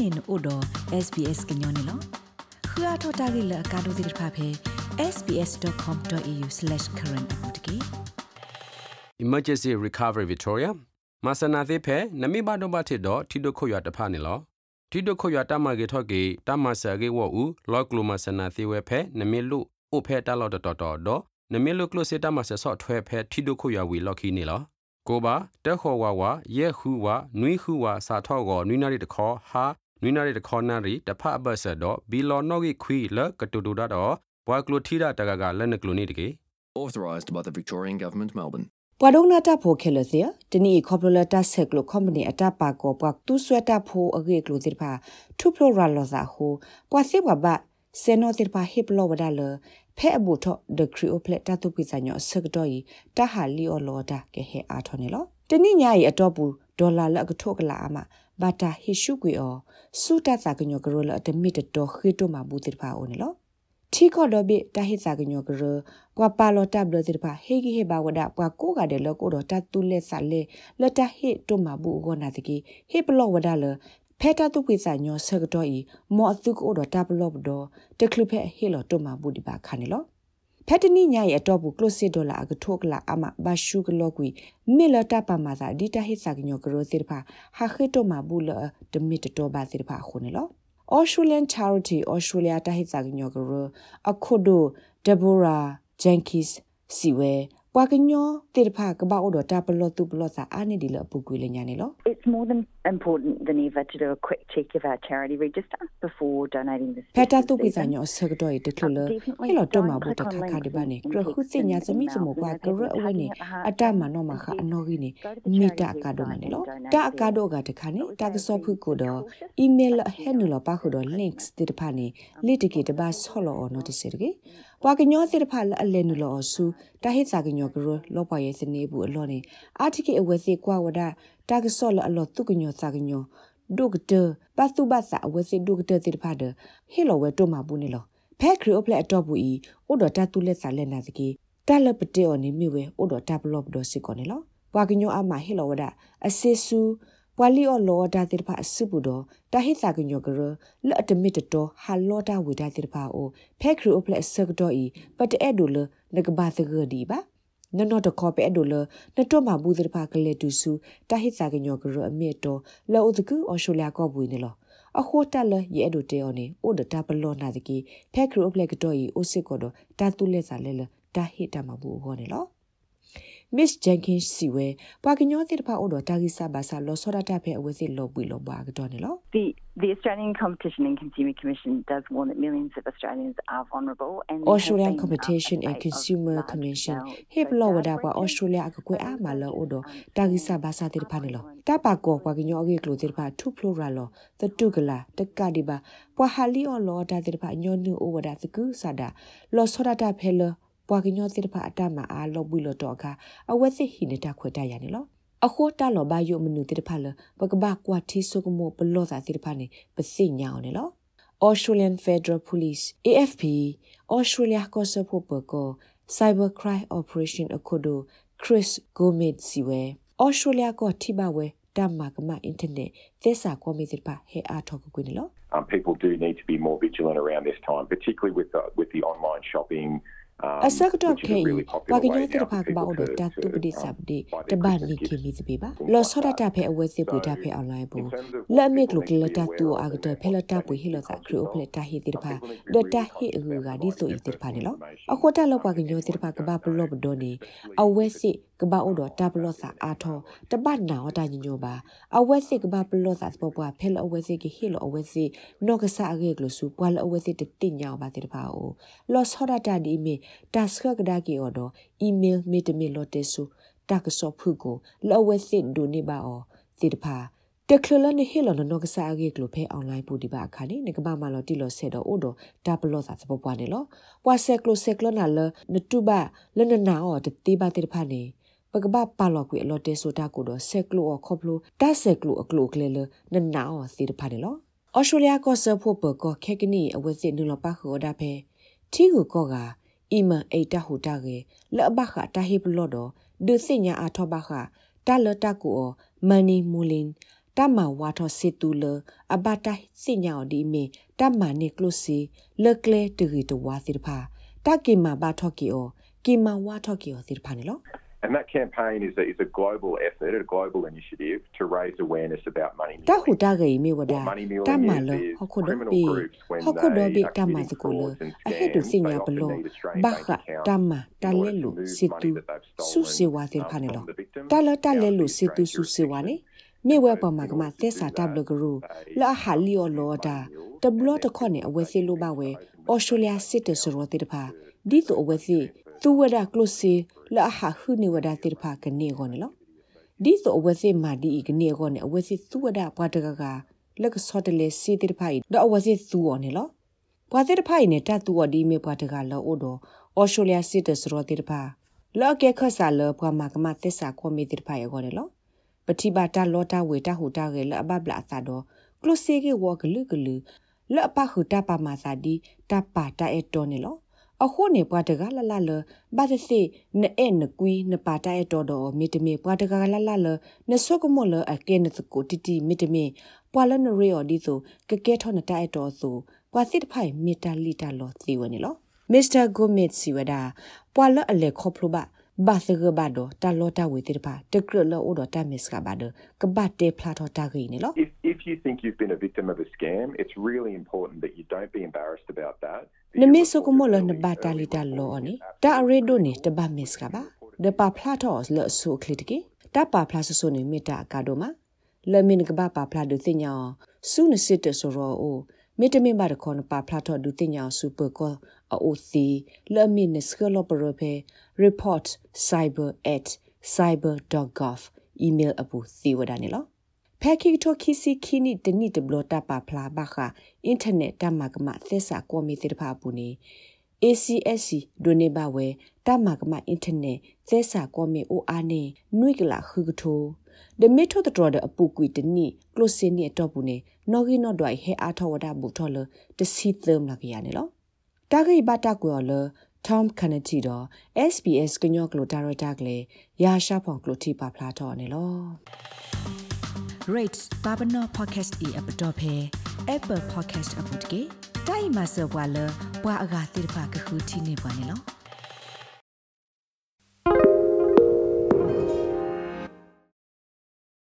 နေနို့တော့ SBS ကညောနေလောခရထတာဂိလကာဒိုဒိဖာဖေ sbs.com.au/current အပူတကေ emergency recovery victoria မဆနာသေးဖဲနမိဘတော့ဘာထစ်တော့ထီဒိုခွရတဖာနေလောထီဒိုခွရတမကေထော့ကေတမဆာကေဝူလော့ကလိုမဆနာသေးဝဲဖဲနမိလူအိုဖဲတလော့တော်တော်တော့နမိလူကလိုစေတမဆဆော့ထွဲဖဲထီဒိုခွရဝီလော့ခီနေလောကိုပါတက်ခေါ်ဝါဝါရဲခူဝါနွိခူဝါစာထော့ကောနွိနာရီတခေါ်ဟာ နွိနာရီတခေါ်နာရီတဖအဘဆတ်တော့ဘီလော်နော့ဂီခွီလကတူတူတော့ဘွာကလိုထီတာတကကလက်နကလိုနေတကေ authorised by the Victorian Government Melbourne ပွာဒုံနာတာဖိုခဲလစီတနီခေါပလတာဆက်ကလကွန်ပဏီအတာပါကောပွာတူဆွဲတာဖိုအဂေကလိုတိဖာထူပလိုရာလောဇာဟိုပွာစေဘဘစေနိုတိဖာဟိပလောဝဒါလဖဲအဘူထော့ဒခရီအိုပလက်တာတုပိစညောဆက်တော့ဤတဟာလီအောလောဒါကဲဟဲအားထော်နေလောတနိညာရီအတော့ဘူးဒေါ်လာလကထုတ်ကလာအမ ဘာတာဟိရှုကွေအောစူတာစာကညောကရောလအတမီတတော်ခိတိုမှာဘူးတိဖာအိုနေလောထီခေါ်တော့ဘိတဟိစာကညောကရကွာပါလောတပ်ဘလတိဖာဟေဂီဟေဘာဝဒကွာကိုကတဲ့လောကိုတော့တတူလက်စာလေလတဟိတုမဘူးဂောနာတကီဟေပလောဝဒလဖဲတာတုပိစာညောဆကတော့ဤမောအတုကိုတော့တပ်လောဘတော့တကလဖဲဟေလောတုမဘူးဒီပါခါနေလော ဖက်တနိညာရဲ့အတော့ဘူးကလိုစစ်ဒေါ်လာအကထုတ်လာအမဘာရှုကလောကွီမေလတာပမာသာဒီတဟိစာကညောကရောစစ်ဖာဟာခိတုမဘူးလတမီတတော်ပါစစ်ဖာခုနေလော Australian Charity Australia တဟိစာကညောကရအခုဒို Deborah Jenkins စီဝဲ ပွာကညောတေတဖာကဘာအိုဒတာပလောတုပလောစာအာနေဒီလပူကွေလညာနေလော It's more than important than ever to do a quick check of our charity register before donating this. ဖက်တာတုပိစာညောဆကတော့တထလဟဲ့လောတော့မှာဘူးတခါခါဒီပါနေကရခုစညာစမိစမောကွာကရအဝဲနေအတမနောမခအနောကြီးနေမိတာကာဒိုမနေလောတာကာဒိုကတခါနေတာကစောဖုကိုတော့ email ဟဲနူလပါခုတော့ links တိတဖာနေလိတကေတပါဆော်လော notice ရကေ ပွာကညောစစ်တဖာလအလဲနူလောဆူတဟိစာကညောကရလောပွားရဲ့စနေဘူးအလောနေအာတိကေအဝဲစီကွာဝဒတာကဆော့လအလောတုကညောစာကညောဒုကတပတ်သူပတ်စာအဝဲစီဒုကတစစ်တဖာဒဟေလောဝဲတုမဘူးနေလောဖဲခရီအိုပလက်အတော့ဘူးဤဥဒတာတူလက်စာလက်နာစကေတလပတေော်နေမိဝဲဥဒတာဘလော့ဘဒစစ်ကောနေလောပွာကညောအမဟေလောဝဒအစစ်ဆူ ပွာလီအော်လောဒါတိဖာအစုဘူးတော့တာဟိစာကညောကရလအတမစ်တော်ဟာလောတာဝေဒါတိဖာအိုဖဲခရီအိုပလက်ဆကတော့ဤပတ်တဲ့ဒူလနကဘာသဂဒီပါနနောတခေါ်ပဲအဒိုလနတော့မဘူးတဲ့ဖာကလေးတူစုတဟိစာကညောကရအမေတော်လောဥဒကူအော်ရှိုလျာကောဘူးနေလောအခိုးတက်လရဲ့အဒိုတေော်နေဥဒတာဘလောနာတကီဖဲခရိုပလက်ကတော့ဤအိုစစ်ကောတော့တာတူလက်စာလဲလတာဟိတမဘူးဟောနေလော Miss Jenkins စီဝဲပွာကညောတိတဖာအိုတော်တာဂီစာဘာစာလောစောရတာဖဲအဝဲစီလောပွေလောပွာကတော့နေလော The the Australian Competition and Consumer Commission does warn that millions of Australians are vulnerable and Australian Competition and Consumer Commission ဟေဘလောဝဒါပွာ Australia အကကွဲအားမလောအိုတော်တာဂီစာဘာစာတိတဖာနေလောတပါကောပွာကညောအကေကလိုတိတဖာထူဖလိုရာလောတတုကလာတကဒီပါပွာဟာလီအော်လောတာတိတဖာညောနူအိုဝဒါစကူစာဒါလောစောရတာဖဲလော Australian Federal Police AFP Australia ကစဖို့ပကော Cyber Crime Operation Akodo Chris Gomez စီဝဲ Australia ကထိပါဝဲတမကမ internet သစ္စာကောမီတိပါဟဲအားထောက်ကွနေလော Um people do need to be more vigilant around this time particularly with the, with the online shopping အစကတော့ခေဝါကညောတဲ့ဖာကဘာအိုဒတာတူပဒီဆပ်ဒီတဘာနီကီမီစပေပါလောဆောဒတာဖဲအဝဲစစ်ပူတာဖဲအွန်လိုင်းဘူးလက်မေကလုကလတာတူအာဂတဖဲလတာပွေဟီလောစာခရိုဖလက်တာဟီတိဖာဒတာဟီအဂူဂါဒီဆိုဤတိဖာနေလောအခေါ်တာလောက်ပါကညောတိဖာကဘာဘလော့ဘဒိုနီအဝဲစစ် ကဘာအိုဒတာဘလော့စာအာထောတပတ်နာဝတာညညိုပါအဝဲစစ်ကဘာဘလော့စာစပေါ်ပွားဖဲလအဝဲစစ်ကဟီလောအဝဲစစ်နော့ကဆာအဂေကလဆူပွာလအဝဲစစ်တတိညာပါတိဖာအိုလောဆောဒတာဒီမီတာစခကဒါကီအော်ဒအီးမေးလ်မီတမီလော်တေဆူတာကဆော့ဖုကိုလောဝဲစစ်ဒိုနေပါအော်တိတဖာတကလလနေဟီလောနနောကစားကေကလိုဖဲအွန်လိုင်းပူဒီပါခါနေငကဘာမလော်တီလော်ဆေတော့အိုဒတာဘလော့စာစပပွားနေလောဝါဆက်ကလိုဆက်ကလနာလနတူဘာလနနာအော်တတိပါတိတဖာနေ ပကဘာပါလော်ကွေအလော်တေဆိုတာကိုတော့ဆက်ကလိုအော်ခေါပလိုတာဆက်ကလိုအကလိုကလေလနနာအော်စီတဖာနေလောဩစတြေးလျကောဆပ်ဖို့ပကောခက်ကနီအဝစစ်နူလပါခေါ်ဒါဖဲထီကိုကောကအီမန်အိတာဟူတာကေလဘခတာဟိဘလော့ဒဒုစညာအထောဘခတာလတာကူမနီမူလင်တမဝါထောစေတူလအဘတိုင်စညာဒီမီတမနေကလုစီလကလေတရီတဝါစီဖာတကိမဘာထောကီအိုကိမဝါထောကီအိုစီဖာနေလော And that campaign is a, is a global effort, a global initiative to raise awareness about money တာ muling. ဟူတာဂေမီဝဒ What money muling တမ is, လ is ဟခုဒ criminal ပီ groups when ဟခုဒ they ဘီ are တမ committing စကိုလ frauds and အဟေတူ scams, စညာ they ပ often လော need Australian ဘာ bank ခ accounts တမ in တ order လဲ to လူ move စီ money တူ that they've စု stolen, စေဝါသ um, ဖာနေလော from the victim တာလတ out လဲ of လူ the စီတူ Australian စုစေဝါနေ jurisdiction. မြေဝဲ So ပေါ်မှာ in ကမ order to သက် do စာတ that, ဘလကရူ they လာဟာလီယိုလောတာ money mules တဘလတခွနဲ့အဝဲစီလိုပါဝဲအော်စတြေးလျစစ်တဆရောတိတဖာဒီတိုအဝဲစီသူဝဒကလုစီလာဟာဟူနေဝဒတိတဖာကနေကောနေလောဒီတိုအဝဲစီမာဒီကနေကောနေအဝဲစီသူဝဒပွားတကကလက်ကစောတလေစီတိတဖာတော့အဝဲစီသူော်နေလောပွားတိတဖာနေတတူဝဒီမေပွားတကလောအိုတော့အော်စတြေးလျစစ်တဆရောတိတဖာလောက်ကဲခဆာလောပွားမှာကမသက်စာကောမီတိတဖာရောနေလောပတိပါတာလောတာဝေတာဟူတာရဲလအဘဘလာသာတော့ကလုစီကေဝကလူကလူလအပခုတာပါမာသာဒီတပါတာအတော်နေလော အခုနေပွားတကလလလဘာသစီနဲနကွီနပါတာအတော်တော်မီတမီပွားတကလလလနဆုကမောလအကဲနစကိုတီတီမီတမီပွာလနရေော်ဒီဆိုကကဲထောနတာအတော်ဆိုပွာစစ်ဖိုင်မီတာလီတာလောသီဝနေလောမစ္စတာဂိုမစ်စီဝဒါပွာလအလေခေါပလိုဘာ ဘာသဂဘဒတာလောတာဝေတိပါတကရလောအိုဒတာမစ်ကဘာဒကဘတ်တေဖလာထောတာဂီနေလော If, if you think you've been a victim of a scam, it's really important that you don't be embarrassed about that. that န you မေ report စကမလ it န early, ဘာတာ early လီတာ reporting လောအနိ is တာအရေ absolutely ဒိုနေတဘာမစ်ကဘာဒပါဖလာထောလဆုခလစ်တကီတပါဖလာဆဆုနေမီတာကာဒိုမာလမင်ကဘာပါဖလာဒုသိညာဆုနစစ်တဆိုရောအိုမီတမင်ဘာဒခွန်ပါဖလာထောဒုသိညာစူပါကော အိုစီလမင်နစကလောပရဖေ report cyber@cyber.gov email အပူစီဝဒနေလောဖက်ခိတိုခီစီခီနီတနိတဘလတာပါဖလာဘခအင်တာနက်တမကမသစ္စာကောမီတိတဖာပူနေ ACSC ဒိုနေဘဝဲတမကမအင်တာနက်သစ္စာကောမီအိုအားနေနွိကလာခုကထိုဒမီထိုတတော်တဲ့အပူကွီတနိကလိုစင်းနီအတော့ပူနေနော်ဂီနော်ဒွိုင်ဟဲအားထောဝဒဘူထောလတစီသမလာကရနေလော တာဂိဘတာကွာလ Tom Kennedy တော့ SBS ကညောကလိုဒါရတာကလေးရာရှာဖောင်ကလိုတီပါဖလာတော့နေလော rate babano podcast e app dot phe apple podcast app dot ke dai ma so bwa lo bwa aga tir pha ka khu thi ne bwa ne lo